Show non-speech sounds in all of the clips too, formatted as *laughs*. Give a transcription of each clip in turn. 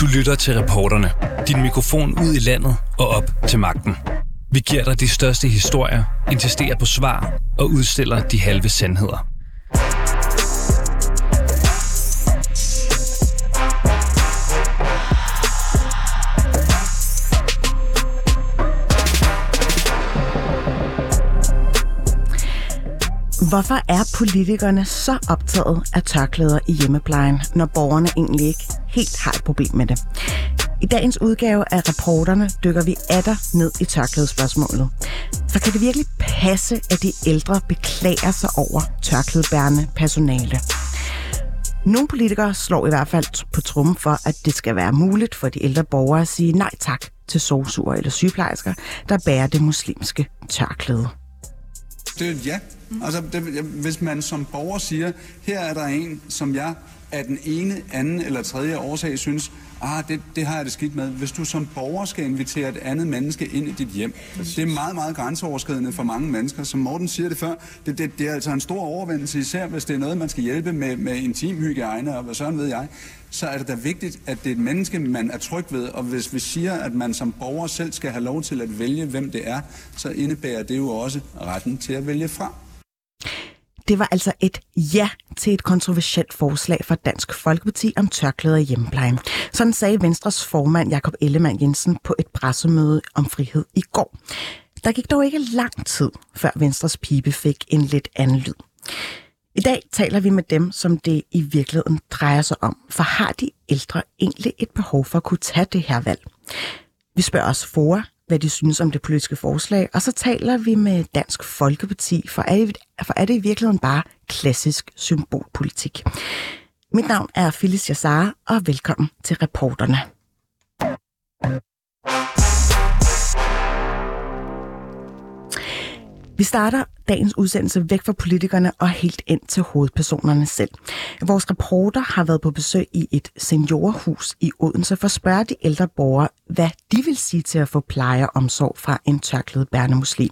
Du lytter til reporterne. Din mikrofon ud i landet og op til magten. Vi giver dig de største historier, insisterer på svar og udstiller de halve sandheder. Hvorfor er politikerne så optaget af tørklæder i hjemmeplejen, når borgerne egentlig ikke helt har et problem med det? I dagens udgave af reporterne dykker vi atter ned i tørklædespørgsmålet. For kan det virkelig passe, at de ældre beklager sig over tørklædebærende personale? Nogle politikere slår i hvert fald på trummen for, at det skal være muligt for de ældre borgere at sige nej tak til sovsuger eller sygeplejersker, der bærer det muslimske tørklæde. Det er et ja. Altså, det, hvis man som borger siger, her er der en, som jeg af den ene, anden eller tredje årsag synes, ah, det, det har jeg det skidt med. Hvis du som borger skal invitere et andet menneske ind i dit hjem, det er meget, meget grænseoverskridende for mange mennesker. Som Morten siger det før, det, det, det er altså en stor overvendelse, især hvis det er noget, man skal hjælpe med, med intimhygiejne og hvad sådan ved jeg så er det da vigtigt, at det er et menneske, man er tryg ved. Og hvis vi siger, at man som borger selv skal have lov til at vælge, hvem det er, så indebærer det jo også retten til at vælge fra. Det var altså et ja til et kontroversielt forslag fra Dansk Folkeparti om tørklæder i hjemmeplejen. Sådan sagde Venstres formand Jakob Ellemann Jensen på et pressemøde om frihed i går. Der gik dog ikke lang tid, før Venstres pibe fik en lidt anden lyd. I dag taler vi med dem, som det i virkeligheden drejer sig om. For har de ældre egentlig et behov for at kunne tage det her valg? Vi spørger os for, hvad de synes om det politiske forslag, og så taler vi med Dansk Folkeparti, for er det, for er det i virkeligheden bare klassisk symbolpolitik. Mit navn er Phyllis Jassar, og velkommen til reporterne. Vi starter dagens udsendelse væk fra politikerne og helt ind til hovedpersonerne selv. Vores reporter har været på besøg i et seniorhus i Odense for at spørge de ældre borgere, hvad de vil sige til at få pleje og omsorg fra en tørklædet bærnemuslim.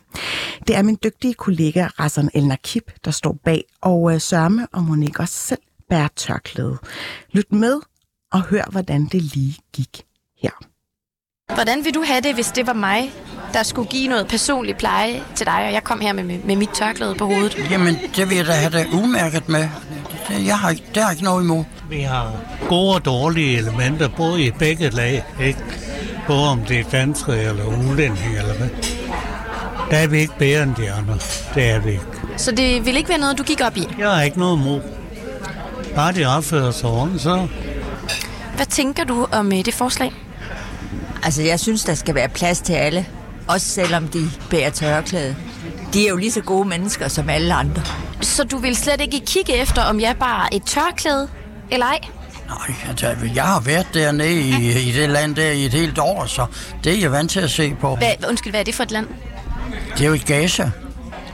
Det er min dygtige kollega Rassan El Nakib, der står bag, og øh, Sørme og Monique også selv bærer tørklæde. Lyt med og hør, hvordan det lige gik her. Hvordan vil du have det, hvis det var mig, der skulle give noget personlig pleje til dig, og jeg kom her med, med mit tørklæde på hovedet? Jamen, det vil jeg da have det umærket med. Jeg har, det har ikke noget imod. Vi har gode og dårlige elementer, både i begge lag, ikke? Både om det er danske eller udlændinge eller hvad. Der er vi ikke bedre end de andre. Det er vi ikke. Så det vil ikke være noget, du gik op i? Jeg har ikke noget imod. Bare de opfører sig ordentligt, så... Hvad tænker du om øh, det forslag? Altså, jeg synes, der skal være plads til alle. Også selvom de bærer tørklæde. De er jo lige så gode mennesker som alle andre. Så du vil slet ikke kigge efter, om jeg bare et tørklæde, eller ej? Nej, altså, jeg har været dernede i, i det land der i et helt år, så det er jeg vant til at se på. Hvad, undskyld, hvad er det for et land? Det er jo i Gaza,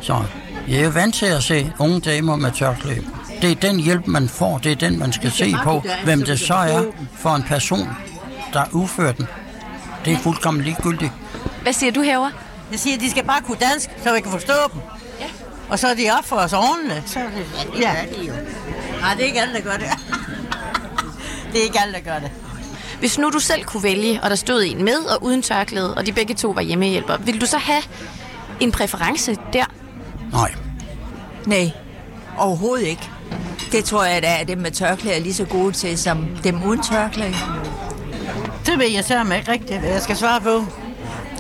så jeg er vant til at se unge damer med tørklæde. Det er den hjælp, man får. Det er den, man skal se på, hvem det så er for en person, der udfører den. Det er fuldkommen ligegyldigt. Hvad siger du herover? Jeg siger, at de skal bare kunne dansk, så vi kan forstå dem. Ja. Og så er de op for os ordentligt. Så er det, ja, det er de jo. Nej, det er ikke alle, der gør det. *laughs* det er ikke alle, der gør det. Hvis nu du selv kunne vælge, og der stod en med og uden tørklæde, og de begge to var hjemmehjælper, vil du så have en præference der? Nej. Nej, overhovedet ikke. Det tror jeg, at dem med tørklæde er lige så gode til, som dem uden tørklæde. Det ved jeg så ikke rigtigt, hvad jeg skal svare på.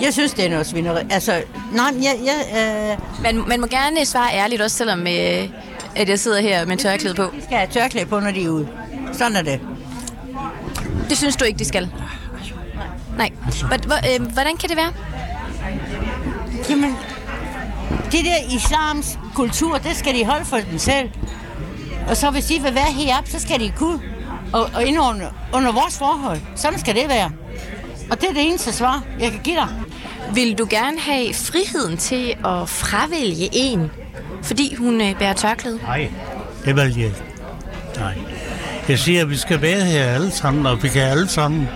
Jeg synes, det er noget svineri. Altså, nej, jeg... jeg øh... man, man må gerne svare ærligt, også selvom øh, at jeg sidder her med tørklæde på. De skal have tørklæde på, når de er ude. Sådan er det. Det synes du ikke, de skal? Nej. Øh, hvordan kan det være? Jamen, det der islams kultur, det skal de holde for dem selv. Og så hvis de vil være heroppe, så skal de kunne. Og, og ind under, under vores forhold. Sådan skal det være. Og det er det eneste svar, jeg kan give dig. Vil du gerne have friheden til at fravælge en, fordi hun øh, bærer tørklæde? Nej, det vil jeg ikke. Nej. Jeg siger, at vi skal være her alle sammen, og vi kan alle sammen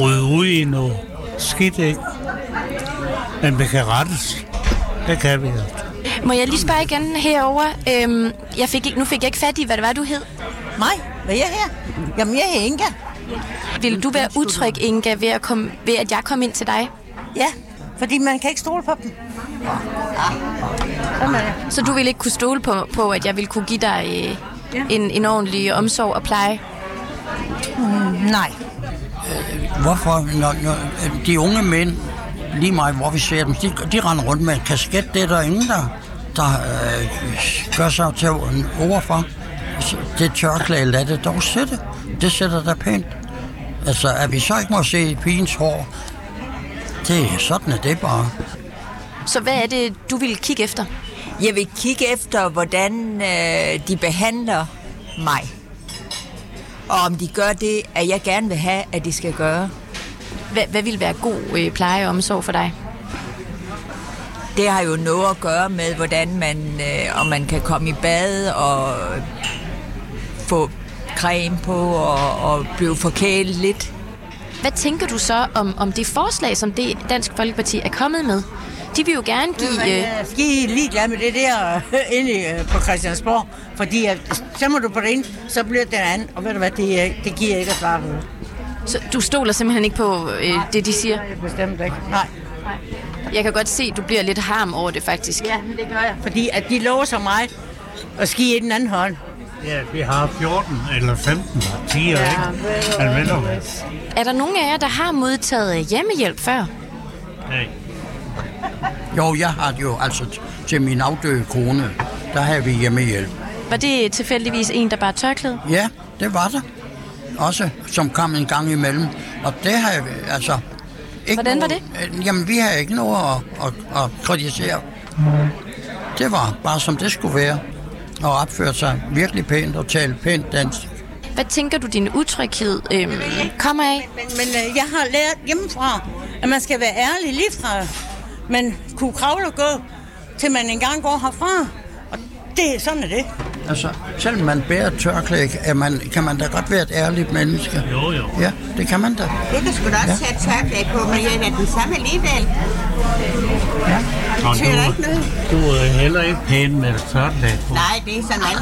rydde ud i noget skidt, ikke? Men vi kan rettes. Det kan vi altså. Må jeg lige spørge igen herover? Øhm, jeg fik ikke, nu fik jeg ikke fat i, hvad det var, du hed. Mig? Hvad er jeg her? Jamen, jeg er Inga. Vil du være utryg, Inga, ved at, komme, ved at jeg kom ind til dig? Ja, fordi man kan ikke stole på dem. Sådan er det. Så du vil ikke kunne stole på, på at jeg vil kunne give dig øh, Ja. en, en ordentlig omsorg og pleje? Nej. Hvorfor, når, når de unge mænd, lige meget hvor vi ser dem, de, de render rundt med en kasket, det er der ingen, der, der øh, gør sig til en ord for. Det tørklæde, lad det dog sætte. Det sætter der pænt. Altså, at vi så ikke må se pigens hår, det er sådan, er det bare. Så hvad er det, du vil kigge efter? Jeg vil kigge efter, hvordan øh, de behandler mig. Og om de gør det, at jeg gerne vil have, at de skal gøre. Hvad, hvad vil være god øh, pleje og omsorg for dig? Det har jo noget at gøre med, hvordan man, øh, om man kan komme i bad og få creme på og, og blive forkælet lidt. Hvad tænker du så om, om det forslag, som det Dansk Folkeparti er kommet med? De vil jo gerne give... Øh, Jeg skal I ligeglade med det der inde øh, på Christiansborg, fordi at, så må du på det ene, så bliver det andet, og ved du hvad, det, er- det giver ikke at svare på. så du stoler simpelthen ikke på øh, det, de siger? Jeg bestemt ikke. Nej. Jeg kan godt se, at du bliver lidt harm over det, faktisk. Ja, men det gør jeg. Fordi at de låser mig og ski i den anden hånd. Ja, vi har 14 eller 15 partier, Ja, ikke? du hvad? Er der nogen af jer, der har modtaget hjemmehjælp før? Nej. Jo, jeg har det jo altså til min afdøde kone, der har vi hjemmehjælp. Var det tilfældigvis en, der bare tørklæde? Ja, det var der. Også, som kom en gang imellem. Og det har jeg, altså... Ikke Hvordan var noget, det? Jamen, vi har ikke noget at, at, at kritisere. Det var bare, som det skulle være. Og opføre sig virkelig pænt og tale pænt dansk. Hvad tænker du, din utryghed øh, kommer af? Men, men øh, jeg har lært hjemmefra, at man skal være ærlig lige fra man kunne kravle og gå, til man engang går herfra. Og det, sådan er det. Altså, selvom man bærer tørklæde, er man, kan man da godt være et ærligt menneske. Jo, jo. Ja, det kan man da. Det kan sgu da også sætte tørklæde på, men jeg er den samme alligevel. Og betyder da ikke noget. du, du er heller ikke pæn med tørklæde på. Nej, det er sådan *laughs* alt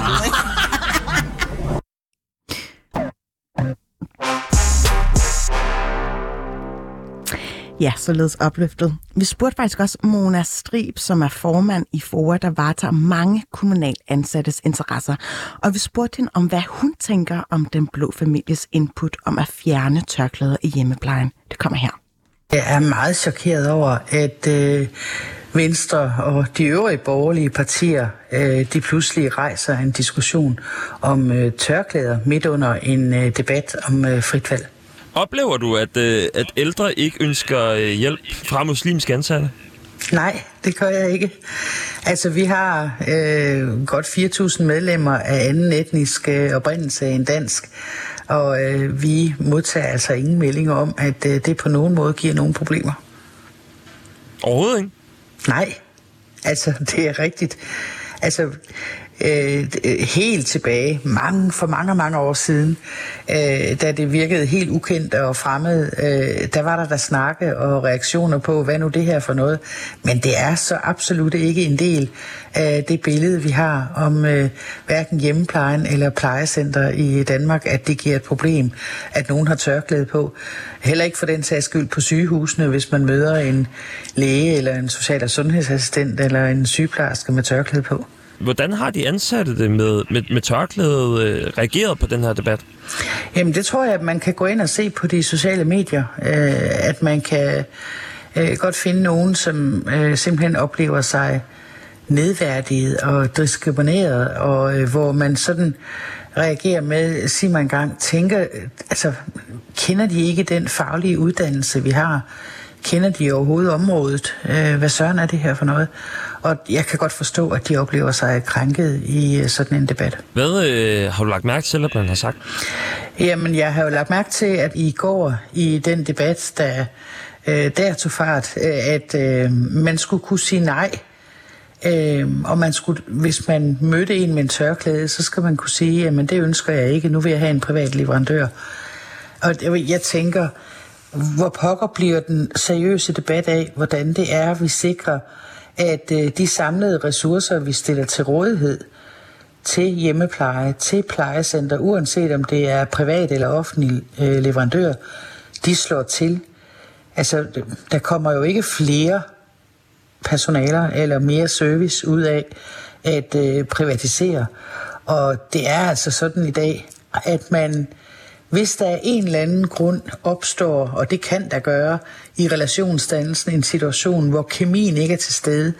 Ja, således opløftet. Vi spurgte faktisk også Mona Strib, som er formand i FOA, der varetager mange kommunalt ansattes interesser. Og vi spurgte hende om, hvad hun tænker om den blå families input om at fjerne tørklæder i hjemmeplejen. Det kommer her. Jeg er meget chokeret over, at øh, Venstre og de øvrige borgerlige partier, øh, de pludselig rejser en diskussion om øh, tørklæder midt under en øh, debat om øh, frit valg. Oplever du, at, øh, at ældre ikke ønsker øh, hjælp fra muslimske ansatte? Nej, det gør jeg ikke. Altså, vi har øh, godt 4.000 medlemmer af anden etnisk øh, oprindelse end dansk, og øh, vi modtager altså ingen meldinger om, at øh, det på nogen måde giver nogen problemer. Overhovedet ikke? Nej, altså *laughs* det er rigtigt. Altså Øh, øh, helt tilbage, mange, for mange, mange år siden, øh, da det virkede helt ukendt og fremmed, øh, der var der der snakke og reaktioner på, hvad nu det her for noget. Men det er så absolut ikke en del af det billede, vi har om øh, hverken hjemmeplejen eller plejecenter i Danmark, at det giver et problem, at nogen har tørklæde på. Heller ikke for den sags skyld på sygehusene, hvis man møder en læge eller en social- og sundhedsassistent eller en sygeplejerske med tørklæde på. Hvordan har de ansatte det med, med, med tørklædet øh, reageret på den her debat? Jamen det tror jeg, at man kan gå ind og se på de sociale medier, øh, at man kan øh, godt finde nogen, som øh, simpelthen oplever sig nedværdiget og diskrimineret, og øh, hvor man sådan reagerer med, sig man engang, tænker, altså kender de ikke den faglige uddannelse, vi har? Kender de overhovedet området? Øh, hvad søren er det her for noget? Og jeg kan godt forstå, at de oplever sig krænket i øh, sådan en debat. Hvad øh, har du lagt mærke til, at man har sagt? Jamen, jeg har jo lagt mærke til, at i går i den debat, der øh, der tog fart, øh, at øh, man skulle kunne sige nej. Øh, og man skulle, hvis man mødte en med en tørklæde, så skal man kunne sige, jamen det ønsker jeg ikke, nu vil jeg have en privat leverandør. Og jeg- jeg tænker, hvor pokker bliver den seriøse debat af, hvordan det er, vi sikrer, at øh, de samlede ressourcer, vi stiller til rådighed, til hjemmepleje, til plejecenter, uanset om det er privat eller offentlig øh, leverandør, de slår til. Altså, der kommer jo ikke flere personaler eller mere service ud af at øh, privatisere. Og det er altså sådan i dag, at man, hvis der er en eller anden grund opstår, og det kan der gøre i relationsdannelsen, en situation, hvor kemien ikke er til stede,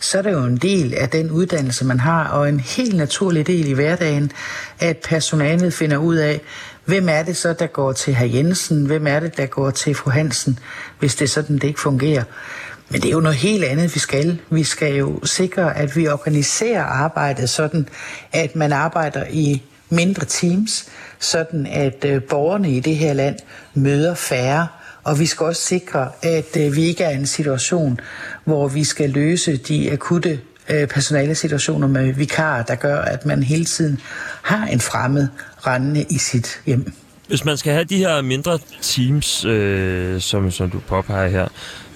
så er det jo en del af den uddannelse, man har, og en helt naturlig del i hverdagen, at personalet finder ud af, hvem er det så, der går til herr Jensen, hvem er det, der går til fru Hansen, hvis det er sådan, det ikke fungerer. Men det er jo noget helt andet, vi skal. Vi skal jo sikre, at vi organiserer arbejdet sådan, at man arbejder i mindre teams, sådan at øh, borgerne i det her land møder færre. Og vi skal også sikre, at øh, vi ikke er i en situation, hvor vi skal løse de akutte øh, personalesituationer med vikarer, der gør, at man hele tiden har en fremmed rendende i sit hjem. Hvis man skal have de her mindre teams, øh, som, som du påpeger her,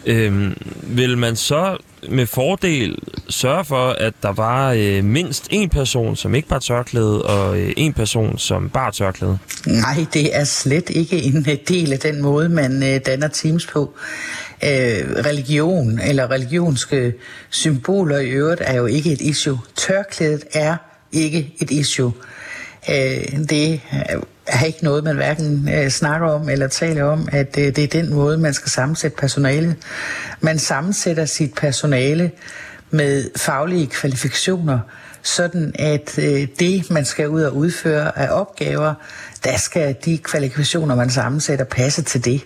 Øhm, vil man så med fordel sørge for, at der var øh, mindst en person, som ikke bar tørklæde, og øh, en person, som bar tørklæde? Nej, det er slet ikke en øh, del af den måde, man øh, danner teams på. Øh, religion eller religionske symboler i øvrigt er jo ikke et issue. Tørklædet er ikke et issue. Øh, Øh, det er ikke noget, man hverken øh, snakker om eller taler om, at øh, det er den måde, man skal sammensætte personalet. Man sammensætter sit personale med faglige kvalifikationer, sådan at øh, det, man skal ud og udføre af opgaver, der skal de kvalifikationer, man sammensætter, passe til det.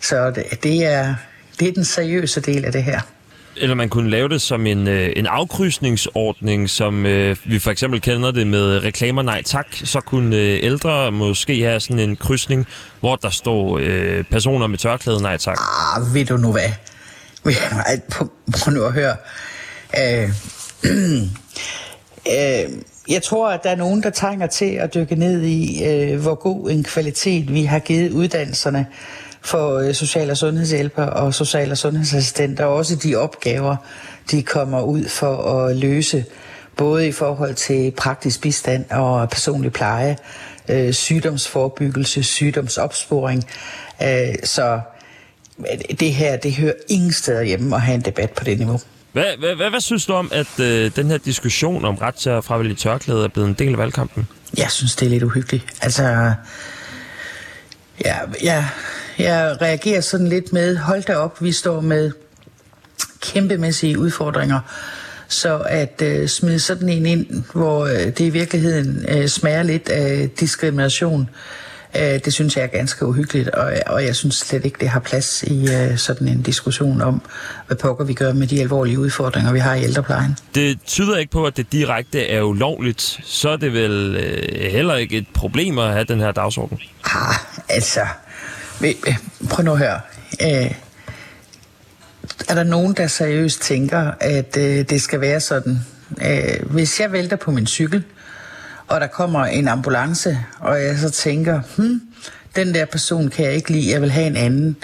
Så det, det, er, det er den seriøse del af det her eller man kunne lave det som en, øh, en afkrydsningsordning, som øh, vi for eksempel kender det med reklamer nej tak, så kunne øh, ældre måske have sådan en krydsning, hvor der står øh, personer med tørklæde nej tak. Ah, ved du nu hvad? Prøv nu at høre. Øh, *clears throat* øh, jeg tror, at der er nogen, der trænger til at dykke ned i, øh, hvor god en kvalitet vi har givet uddannelserne for øh, social- og sundhedshjælper og social- og sundhedsassistenter, og også de opgaver, de kommer ud for at løse, både i forhold til praktisk bistand og personlig pleje, øh, sygdomsforebyggelse, sygdomsopsporing. Øh, så det her, det hører ingen steder hjemme at have en debat på det niveau. Hvad, hvad, hvad, hvad synes du om, at øh, den her diskussion om ret til at fravælge tørklæde er blevet en del af valgkampen? Jeg synes, det er lidt uhyggeligt. Altså, ja, ja, jeg reagerer sådan lidt med, hold da op, vi står med kæmpemæssige udfordringer. Så at øh, smide sådan en ind, hvor øh, det i virkeligheden øh, smager lidt af diskrimination, øh, det synes jeg er ganske uhyggeligt, og, og jeg synes slet ikke, det har plads i øh, sådan en diskussion om, hvad pokker vi gør med de alvorlige udfordringer, vi har i ældreplejen. Det tyder ikke på, at det direkte er ulovligt. Så er det vel øh, heller ikke et problem at have den her dagsorden? Ah, altså, Prøv nu at høre. Øh, er der nogen, der seriøst tænker, at øh, det skal være sådan? Øh, hvis jeg vælter på min cykel, og der kommer en ambulance, og jeg så tænker, hmm, den der person kan jeg ikke lide, jeg vil have en anden,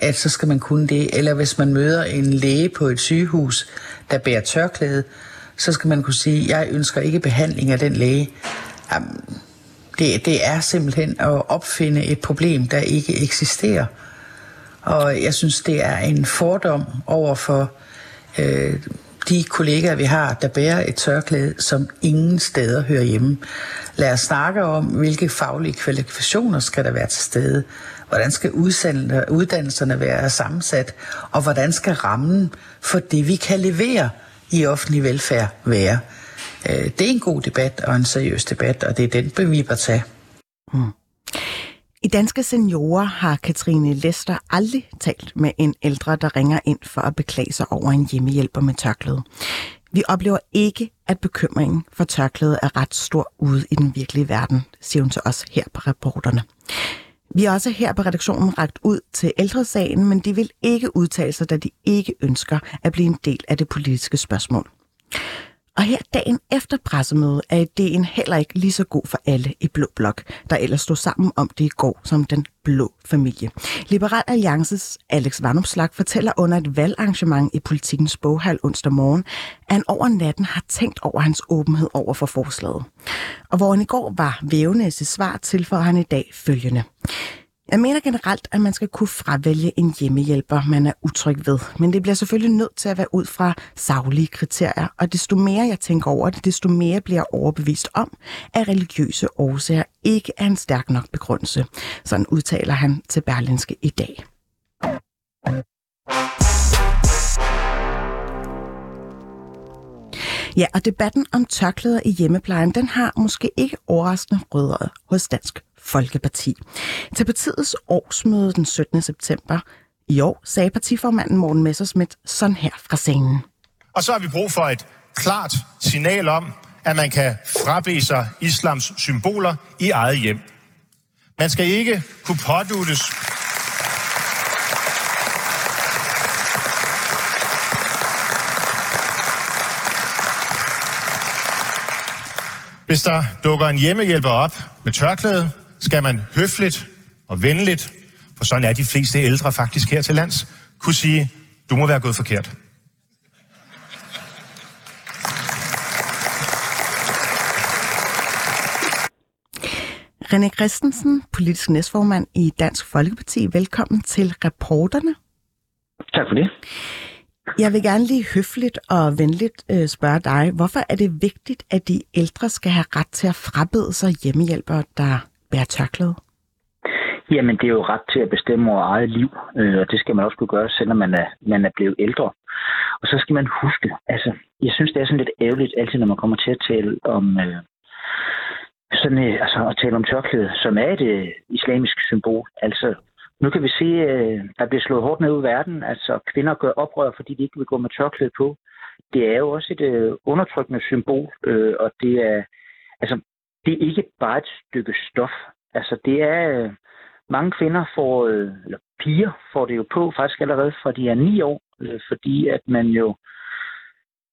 at så skal man kunne det. Eller hvis man møder en læge på et sygehus, der bærer tørklæde, så skal man kunne sige, jeg ønsker ikke behandling af den læge. Jamen, det, det er simpelthen at opfinde et problem, der ikke eksisterer. Og jeg synes, det er en fordom over for øh, de kollegaer, vi har, der bærer et tørklæde, som ingen steder hører hjemme. Lad os snakke om, hvilke faglige kvalifikationer skal der være til stede. Hvordan skal uddannelserne være sammensat? Og hvordan skal rammen for det, vi kan levere i offentlig velfærd være? Øh, det er en god debat og en seriøs debat, og det er den, vi bør tage. Mm. I Danske Seniorer har Katrine Lester aldrig talt med en ældre, der ringer ind for at beklage sig over en hjemmehjælper med tørklæde. Vi oplever ikke, at bekymringen for tørklæde er ret stor ude i den virkelige verden, siger hun til os her på reporterne. Vi er også her på redaktionen ragt ud til ældresagen, men de vil ikke udtale sig, da de ikke ønsker at blive en del af det politiske spørgsmål. Og her dagen efter pressemødet er ideen heller ikke lige så god for alle i Blå Blok, der ellers stod sammen om det i går som den blå familie. Liberal Alliances Alex Vanopslag fortæller under et valgarrangement i politikens boghal onsdag morgen, at han over natten har tænkt over hans åbenhed over for forslaget. Og hvor han i går var vævende i sit svar, tilføjer han i dag følgende. Jeg mener generelt, at man skal kunne fravælge en hjemmehjælper, man er utryg ved. Men det bliver selvfølgelig nødt til at være ud fra saglige kriterier, og desto mere jeg tænker over det, desto mere bliver jeg overbevist om, at religiøse årsager ikke er en stærk nok begrundelse. Sådan udtaler han til Berlinske i dag. Ja, og debatten om tørklæder i hjemmeplejen, den har måske ikke overraskende rødder hos Dansk Folkeparti. Til partiets årsmøde den 17. september i år sagde partiformanden Morten Messersmith sådan her fra scenen. Og så har vi brug for et klart signal om, at man kan frabede sig islams symboler i eget hjem. Man skal ikke kunne påduttes Hvis der dukker en hjemmehjælper op med tørklæde, skal man høfligt og venligt, for sådan er de fleste ældre faktisk her til lands, kunne sige, du må være gået forkert. René Christensen, politisk næstformand i Dansk Folkeparti. Velkommen til reporterne. Tak for det. Jeg vil gerne lige høfligt og venligt øh, spørge dig, hvorfor er det vigtigt, at de ældre skal have ret til at frabede sig hjemmehjælpere, der bære tørklæde? Jamen, det er jo ret til at bestemme over eget liv, øh, og det skal man også kunne gøre, selvom man er, man er blevet ældre. Og så skal man huske, altså, jeg synes, det er sådan lidt ærgerligt altid, når man kommer til at tale om, øh, sådan, øh, altså, at tale om tørklæde, som er et øh, islamisk symbol. Altså, nu kan vi se, at der bliver slået hårdt ned i verden. Altså, kvinder gør oprør, fordi de ikke vil gå med tørklæde på. Det er jo også et øh, undertrykkende symbol, øh, og det er, altså, det er ikke bare et stykke stof. Altså, det er... Øh, mange kvinder får, øh, eller piger får det jo på faktisk allerede fra de er ni år, øh, fordi at man jo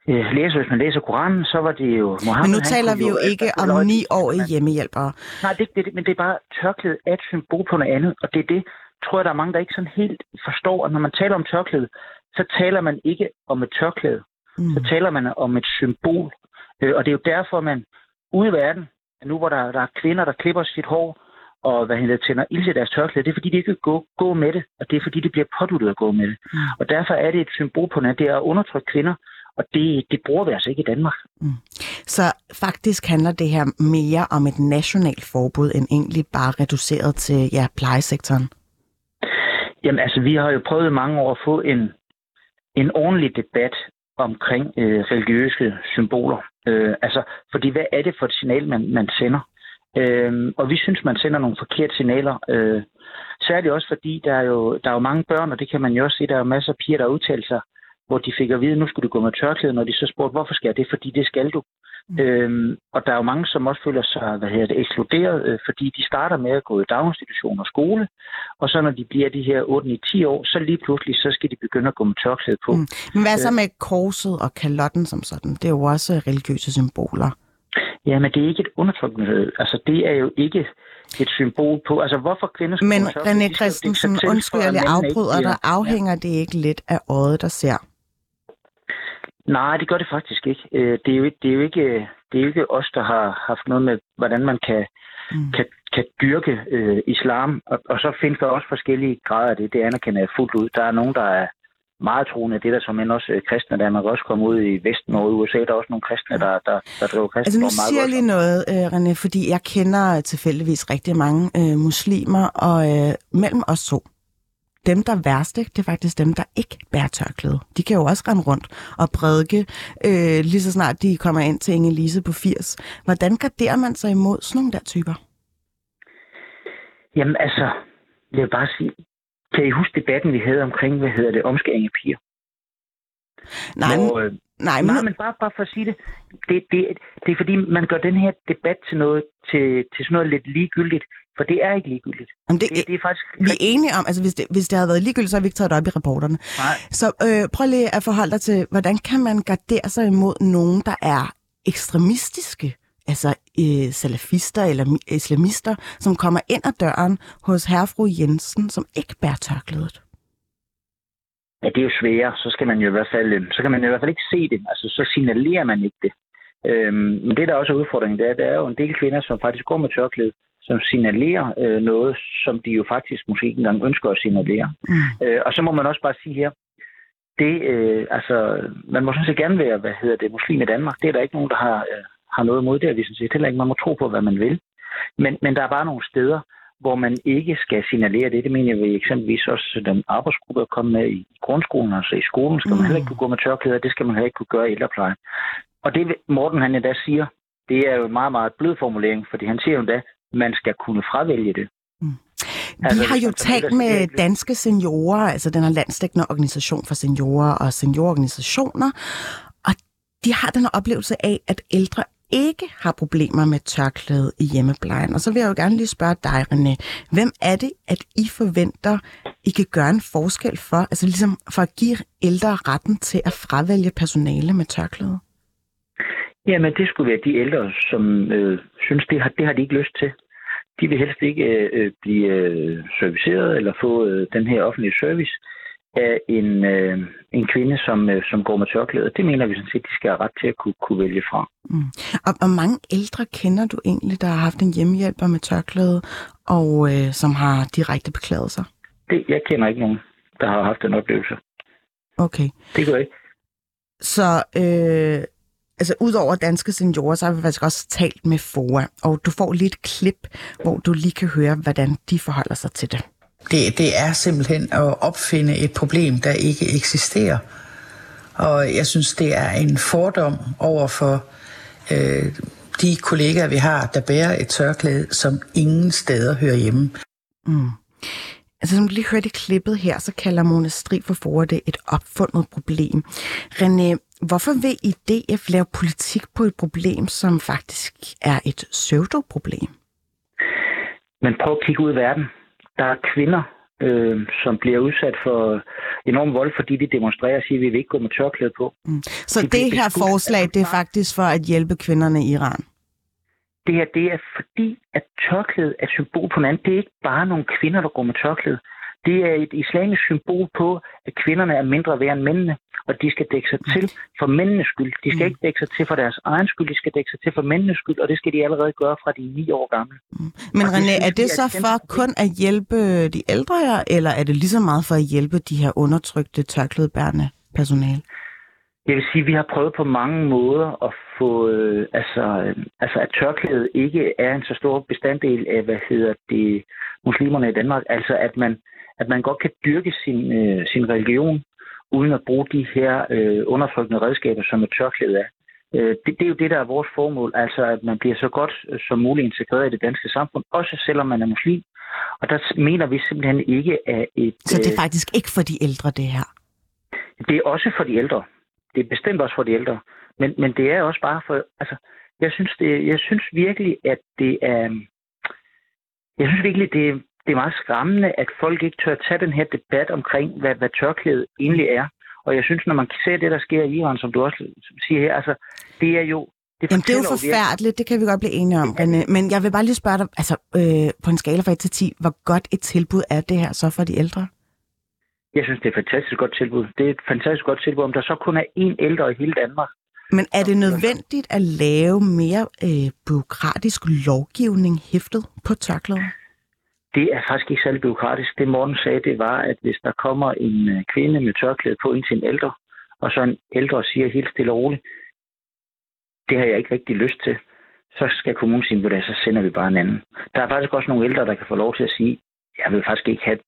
læser, hvis man læser Koranen, så var det jo Mohammed. Men nu taler vi jo ikke om ni år i hjemmehjælpere. Nej, det, det, men det er bare tørklæde er et symbol på noget andet, og det er det, tror jeg, der er mange, der ikke sådan helt forstår, at når man taler om tørklæde, så taler man ikke om et tørklæde. Mm. Så taler man om et symbol. Og det er jo derfor, man ude i verden, nu hvor der, der er kvinder, der klipper sit hår, og hvad hedder, tænder ild til deres tørklæde, det er fordi, de ikke kan gå, gå med det, og det er fordi, de bliver påduttet at gå med det. Mm. Og derfor er det et symbol på noget, det er at undertrykke kvinder, og det, det bruger vi altså ikke i Danmark. Mm. Så faktisk handler det her mere om et nationalt forbud, end egentlig bare reduceret til ja, plejesektoren? Jamen altså, vi har jo prøvet mange år at få en, en ordentlig debat omkring øh, religiøse symboler. Øh, altså, fordi hvad er det for et signal, man, man sender? Øh, og vi synes, man sender nogle forkerte signaler. Øh, særligt også fordi, der er, jo, der er jo mange børn, og det kan man jo også se, der er jo masser af piger, der udtaler sig, hvor de fik at vide, at nu skulle du gå med tørklæde, når de så spurgte, hvorfor skal jeg det? Fordi det skal du. Mm. Øhm, og der er jo mange, som også føler sig hvad hedder det, ekskluderet, øh, fordi de starter med at gå i daginstitution og skole, og så når de bliver de her 8-10 år, så lige pludselig, så skal de begynde at gå med tørklæde på. Mm. Men hvad så øh. med korset og kalotten som sådan? Det er jo også religiøse symboler. Ja, men det er ikke et undertrykkende. Altså, det er jo ikke et symbol på. Altså, hvorfor kvinder skal Men René Christensen, undskyld, jeg afbryder dig. Afhænger ja. det ikke lidt af øjet, der ser? Nej, det gør det faktisk ikke. Øh, det er jo ikke, det er jo ikke, det er jo ikke os, der har haft noget med, hvordan man kan, mm. kan, kan dyrke øh, islam. Og, og så findes der også forskellige grader af det. Det anerkender jeg fuldt ud. Der er nogen, der er meget troende. Det er der som end også øh, kristne, der man kan også komme ud i Vesten og USA. Der er også nogle kristne, der, der, der driver kristne. Altså nu siger jeg lige noget, øh, René, fordi jeg kender tilfældigvis rigtig mange øh, muslimer, og øh, mellem os to, dem, der er værste, det er faktisk dem, der ikke bærer tørklæde. De kan jo også rende rundt og prædike, øh, lige så snart de kommer ind til Inge Lise på 80. Hvordan garderer man sig imod sådan nogle der typer? Jamen altså, jeg vil bare sige, kan I huske debatten, vi havde omkring, hvad hedder det, omskæring af piger? Nej, Hvor, øh, nej, men... nej, men bare, bare for at sige det. Det, det. det er fordi, man gør den her debat til noget, til, til sådan noget lidt ligegyldigt. For det er ikke ligegyldigt. Jamen, det, det, det er faktisk... Vi er enige om, altså hvis det, hvis det havde været ligegyldigt, så har vi ikke taget det op i rapporterne. Nej. Så øh, prøv lige at forholde dig til, hvordan kan man gardere sig imod nogen, der er ekstremistiske, altså øh, salafister eller mi- islamister, som kommer ind ad døren hos herrefru Jensen, som ikke bærer tørklædet? Ja, det er jo sværere. Så skal man jo i hvert fald, øh, så kan man i hvert fald ikke se det. Altså, så signalerer man ikke det. Øhm, men det, der også er udfordringen, det er, der er jo en del kvinder, som faktisk går med tørklæde, som signalerer øh, noget, som de jo faktisk måske ikke engang ønsker at signalere. Mm. Øh, og så må man også bare sige her, det, øh, altså, man må sådan set gerne være, hvad hedder det, muslim i Danmark. Det er der ikke nogen, der har, øh, har noget imod det, og vi sådan set heller ikke. Man må tro på, hvad man vil. Men, men der er bare nogle steder, hvor man ikke skal signalere det. Det mener jeg vi eksempelvis også, den arbejdsgruppe er kommet med i grundskolen, altså i skolen skal man heller ikke kunne gå med tørklæder, det skal man heller ikke kunne gøre i ældreplejen. Og det Morten han endda siger, det er jo en meget, meget blød formulering, fordi han siger jo endda, man skal kunne fravælge det. Vi har jo talt med danske seniorer, altså den her landsdækkende organisation for seniorer og seniororganisationer, og de har den oplevelse af, at ældre ikke har problemer med tørklæde i hjemmeplejen. Og så vil jeg jo gerne lige spørge dig, René, hvem er det, at I forventer, I kan gøre en forskel for, altså ligesom for at give ældre retten til at fravælge personale med tørklæde? Jamen, det skulle være de ældre, som øh, synes, det har, det har de ikke lyst til. De vil helst ikke øh, blive øh, serviceret eller få øh, den her offentlige service af en, øh, en kvinde, som, øh, som går med tørklæder. Det mener vi sådan set, de skal have ret til at kunne, kunne vælge fra. Mm. Og hvor mange ældre kender du egentlig, der har haft en hjemmehjælper med tørklæde, og øh, som har direkte beklaget sig? Det, jeg kender ikke nogen, der har haft den oplevelse. Okay. Det gør jeg ikke. Så øh, altså, udover danske seniorer, så har vi faktisk også talt med FOA, og du får lige et klip, hvor du lige kan høre, hvordan de forholder sig til det. Det, det er simpelthen at opfinde et problem, der ikke eksisterer. Og jeg synes, det er en fordom over for øh, de kollegaer, vi har, der bærer et tørklæde, som ingen steder hører hjemme. Mm. Altså, som du lige hørte i klippet her, så kalder Mona Strig for for det et opfundet problem. René, hvorfor vil I DF lave politik på et problem, som faktisk er et pseudoproblem? Men prøv at kigge ud i verden. Der er kvinder, øh, som bliver udsat for enorm vold, fordi de demonstrerer og siger, at vi vil ikke gå med tørklæde på. Mm. Så det, det her forslag, det er faktisk for at hjælpe kvinderne i Iran? Det her, det er fordi, at tørklæde er et symbol på en anden. Det er ikke bare nogle kvinder, der går med tørklæde. Det er et islamisk symbol på, at kvinderne er mindre værd end mændene, og de skal dække sig til for mændenes skyld. De skal ikke dække sig til for deres egen skyld, de skal dække sig til for mændenes skyld, og det skal de allerede gøre fra de er 9 år gamle. Men Og det René, synes er det så for kun at hjælpe de ældre her, eller er det lige så meget for at hjælpe de her undertrykte tørklædebærende personale? Jeg vil sige, at vi har prøvet på mange måder at få, øh, altså, øh, altså at tørklædet ikke er en så stor bestanddel af, hvad hedder det, muslimerne i Danmark. Altså at man, at man godt kan dyrke sin, øh, sin religion, uden at bruge de her øh, undertrykkende redskaber, som et tørklæde er. Øh, det, det er jo det, der er vores formål, altså at man bliver så godt øh, som muligt integreret i det danske samfund, også selvom man er muslim. Og der mener vi simpelthen ikke, at et... Så det er øh, faktisk ikke for de ældre, det her? det er også for de ældre. Det er bestemt også for de ældre. Men, men det er også bare for... Altså, jeg synes, det, jeg synes virkelig, at det er... Jeg synes virkelig, det, det er meget skræmmende, at folk ikke tør tage den her debat omkring, hvad, hvad tørklæde egentlig er. Og jeg synes, når man ser det, der sker i Iran, som du også siger her, altså, det er jo... Det Jamen, det er jo forfærdeligt, det kan vi godt blive enige om, René. Men jeg vil bare lige spørge dig, altså øh, på en skala fra 1 til 10, hvor godt et tilbud er det her så for de ældre? Jeg synes, det er et fantastisk godt tilbud. Det er et fantastisk godt tilbud, om der så kun er én ældre i hele Danmark. Men er det nødvendigt at lave mere øh, byråkratisk lovgivning hæftet på tørklæder? Det er faktisk ikke særlig byråkratisk. Det Morten sagde, det var, at hvis der kommer en øh, kvinde med tørklæde på ind til en ældre, og så en ældre siger helt stille og roligt, det har jeg ikke rigtig lyst til, så skal kommunen sige, at så sender vi bare en anden. Der er faktisk også nogle ældre, der kan få lov til at sige, jeg vil faktisk ikke have,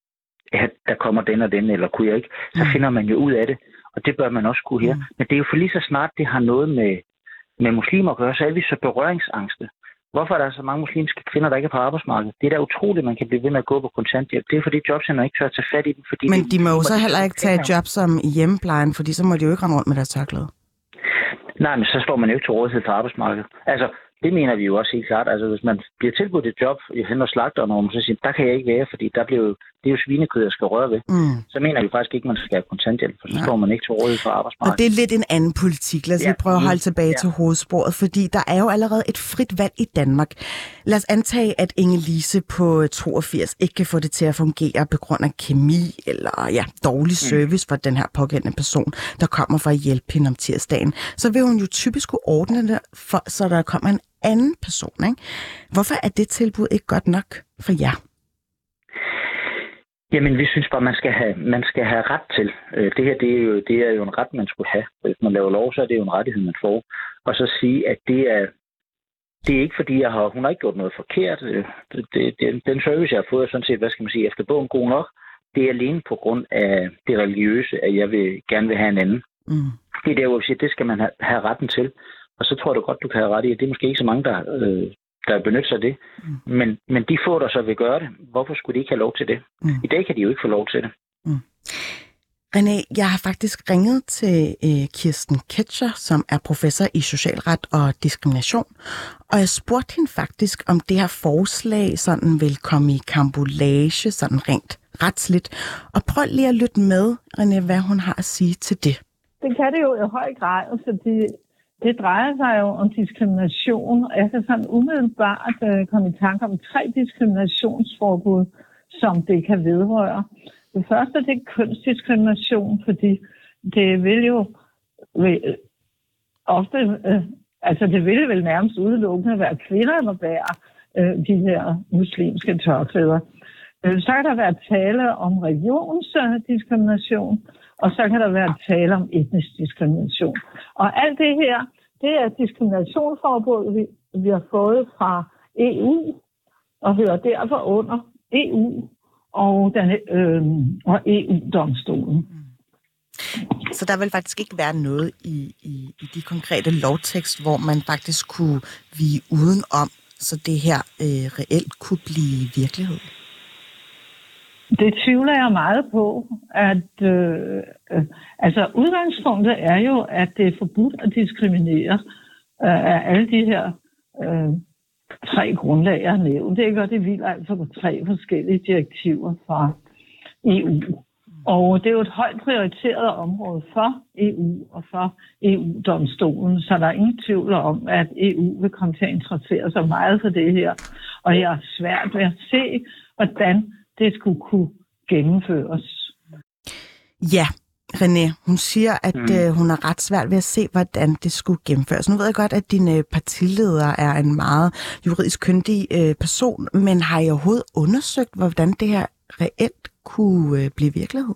at der kommer den og den, eller kunne jeg ikke. Så finder man jo ud af det, og det bør man også kunne her. Men det er jo for lige så snart, det har noget med, med muslimer at gøre, så er vi så berøringsangste. Hvorfor er der så mange muslimske kvinder, der ikke er på arbejdsmarkedet? Det er da utroligt, man kan blive ved med at gå på kontanthjælp. Det er fordi jobcenter ikke tør at tage fat i dem. Fordi Men de må jo så heller ikke tage et job som i hjemmeplejen, fordi så må de jo ikke rende rundt med deres tørklæde. Nej, men så står man jo ikke til rådighed for arbejdsmarkedet. Altså, det mener vi jo også helt klart. Altså, hvis man bliver tilbudt et job hen og slagter, og man så siger, der kan jeg ikke være, fordi der bliver det er jo svinekød, jeg skal røre ved, Mm. så mener vi faktisk ikke, man skal have kontanthjælp, for så Nej. står man ikke til rådighed for Og arbejdsmarkedet. det er lidt en anden politik. Lad os Ja, lige prøve at holde mm, tilbage ja. til hovedsporet, fordi der er jo allerede et frit valg i Danmark. Lad os antage, at Inge-Lise på 82 ikke kan få det til at fungere på grund af kemi eller ja, dårlig Mm. service for den her pågældende person, der kommer for at hjælpe hende om tirsdagen. Så vil hun jo typisk kunne ordne det, for, så der kommer en anden person. Ikke? Hvorfor er det tilbud ikke godt nok for jer? Jamen, vi synes bare, man skal have, man skal have ret til. Øh, Det her, det er, jo, det er jo en ret, man skulle have. Hvis man laver lov, så er det jo en rettighed, man får. Og så sige, at det er, det er ikke fordi, jeg har, hun har ikke gjort noget forkert. Øh, Det, det, det, den service, jeg har fået, er sådan set, hvad skal man sige, efter bogen god nok. Det er alene på grund af det religiøse, at jeg vil, gerne vil have en anden. Mm. Det er der, hvor vi siger, det skal man have, have retten til. Og så tror jeg da godt, du kan have ret i, at det er måske ikke så mange, der, øh, der benytter sig af det. Mm. Men, men de få, der så vil gøre det, hvorfor skulle de ikke have lov til det? Mm. I dag kan de jo ikke få lov til det. René, jeg har faktisk ringet til øh, Kirsten Ketcher, som er professor i socialret og diskrimination, og jeg spurgte hende faktisk, om det her forslag sådan vil komme i kambolage, sådan rent retsligt. Og prøv lige at lytte med, René, hvad hun har at sige til det. Det kan det jo i høj grad, fordi det drejer sig jo om diskrimination. Jeg kan sådan umiddelbart øh, komme i tanke om tre diskriminationsforbud, som det kan vedrøre. Det første det er kønsdiskrimination, fordi det vil jo vil, øh, ofte, øh, altså det vil vel nærmest udelukkende være kvinder, der bærer øh, de her muslimske tørklæder. Øh, så kan der være tale om religionsdiskrimination, og så kan der være tale om etnisk diskrimination. Og alt det her, det er diskriminationsforbud, vi, vi har fået fra EU, og hører derfor under EU og, den, øh, og EU-domstolen. Mm. Så der vil faktisk ikke være noget i, i, i de konkrete lovtekst, hvor man faktisk kunne vige udenom, så det her øh, reelt kunne blive virkelighed. Det tvivler jeg meget på, at øh, øh, altså udgangspunktet er jo, at det er forbudt at diskriminere øh, af alle de her øh, tre grundlag, jeg har nævnt. Det gør det vildt altså på tre forskellige direktiver fra EU. Og det er jo et højt prioriteret område for EU og for EU-domstolen, så der er ingen tvivl om, at EU vil komme til at interessere sig meget for det her. Og jeg er svært ved at se, hvordan det skulle kunne gennemføres. Ja, René, hun siger, at Mm. øh, hun har ret svært ved at se, hvordan det skulle gennemføres. Nu ved jeg godt, at din øh, partileder er en meget juridisk kyndig øh, person, men har I overhovedet undersøgt, hvordan det her reelt kunne øh, blive virkelighed?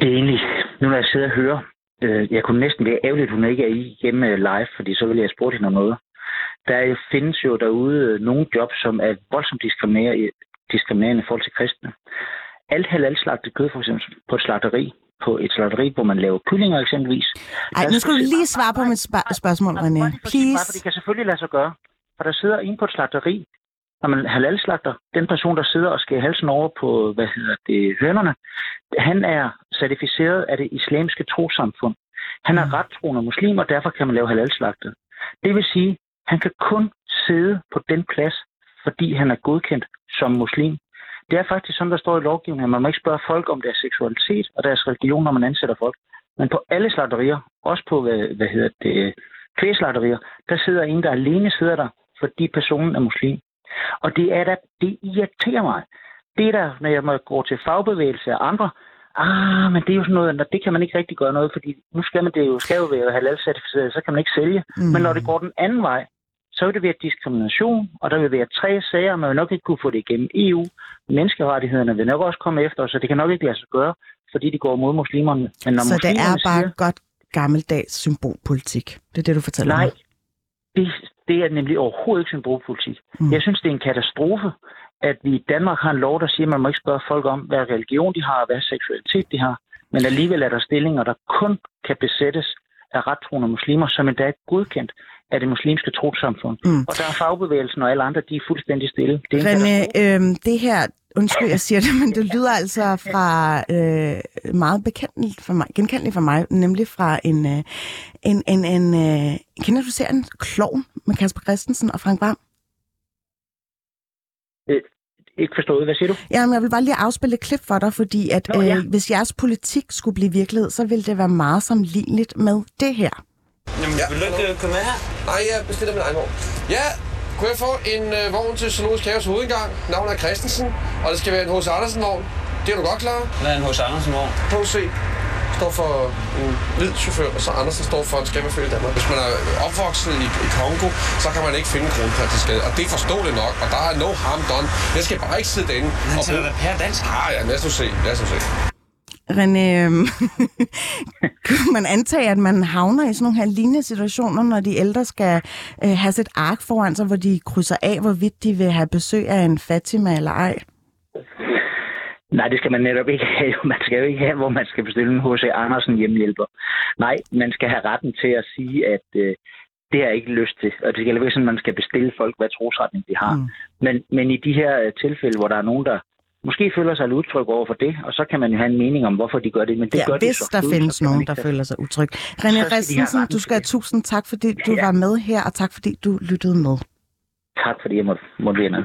Egentlig, nu når jeg sidder og hører, øh, jeg kunne næsten være ærgerligt, at hun ikke er i hjemme øh, live, fordi så ville jeg spurgte hende om noget. Der er findes jo derude nogle jobs, som er voldsomt diskriminerende, i forhold til kristne. Alt halalslagtet kød, for eksempel på et slagteri, på et slagteri, hvor man laver kyllinger eksempelvis. Ej, nu skal du lige svare på mit spa- spørgsmål, René. Please. det kan selvfølgelig lade sig gøre. For der sidder en på et slagteri, når man halalslagter, den person, der sidder og skærer halsen over på, hvad hedder det, hønerne, han er certificeret af det islamiske trosamfund. Han er rettroende muslim, og derfor kan man lave halalslagtet. Det vil sige, han kan kun sidde på den plads, fordi han er godkendt som muslim. Det er faktisk sådan, der står i lovgivningen, at man må ikke spørge folk om deres seksualitet og deres religion, når man ansætter folk. Men på alle slagterier, også på, hvad, hvad hedder det, kvæslagterier, der sidder en, der alene sidder der, fordi personen er muslim. Og det er da, det irriterer mig. Det er der, når jeg må gå til fagbevægelse og andre, ah, men det er jo sådan noget, det kan man ikke rigtig gøre noget, fordi nu skal man det jo, skal jo være halal-certificeret, så kan man ikke sælge. Mm. Men når det går den anden vej, så vil det være diskrimination, og der vil være tre sager, og man vil nok ikke kunne få det igennem EU. Menneskerettighederne vil nok også komme efter, så det kan nok ikke lade sig gøre, fordi de går mod muslimerne. Men når Så det er muslimerne bare siger, godt gammeldags symbolpolitik. Det er det, du fortæller Nej, mig. det, det er nemlig overhovedet ikke symbolpolitik. Mm. Jeg synes, det er en katastrofe, at vi i Danmark har en lov, der siger, at man må ikke spørge folk om, hvad religion de har, og hvad seksualitet de har. Men alligevel er der stillinger, der kun kan besættes af rettroende muslimer, som endda er godkendt af det muslimske trosamfund. Mm. Og der er fagbevægelsen og alle andre, de er fuldstændig stille. Det er en René, øhm, det her undskyld, jeg siger det, men det lyder altså fra øh, meget bekendeligt for mig, genkendeligt for mig, nemlig fra en, øh, en, en, en øh, kender du serien Klovn med Kasper Christensen og Frank Vam? Ikke forstået. Hvad siger du? Jamen, jeg vil bare lige afspille et klip for dig, fordi at Nå, ja. øh, hvis jeres politik skulle blive virkelighed, så ville det være meget sammenligneligt med det her. Jamen, ja. vil du ikke øh, komme med her? Nej, jeg bestiller min egen vogn. Ja, kunne jeg få en øh, vogn til Zoologisk Haves hovedindgang? Navnet er Christensen, og det skal være en H.C. Andersen-vogn. Det er du godt klar? Hvad er en H.C. Andersen-vogn? H.C. står for en hvid chauffør, og så Andersen står for en skæmmerfølge i Danmark. Hvis man er opvokset i, i Kongo, så kan man ikke finde kronprinseskade, og det er forståeligt nok, og der er no harm done. Jeg skal bare ikke sidde derinde Han og taler da pære dansk. Ah, ja, lad os nu se, lad os nu se. René, øhm, *laughs* kunne man antage, at man havner i sådan nogle her lignende situationer, når de ældre skal øh, have sit ark foran sig, hvor de krydser af, hvorvidt de vil have besøg af en Fatima eller ej? Nej, det skal man netop ikke have. *laughs* Man skal jo ikke have, hvor man skal bestille en H.C. Andersen hjemmehjælper. Nej, man skal have retten til at sige, at øh, det har jeg ikke lyst til. Og det skal ikke sådan, at man skal bestille folk, hvad trosretning de har. Mm. Men, men i de her øh, tilfælde, hvor der er nogen, der måske føler sig lidt utryg over for det, og så kan man jo have en mening om, hvorfor de gør det. Men det Ja, gør hvis de så der fuldt, findes så nogen, der føler sig utryg. René Christensen, du skal have tusind tak, fordi du var med her, og tak fordi du lyttede med. Tak fordi jeg måtte, måtte være med.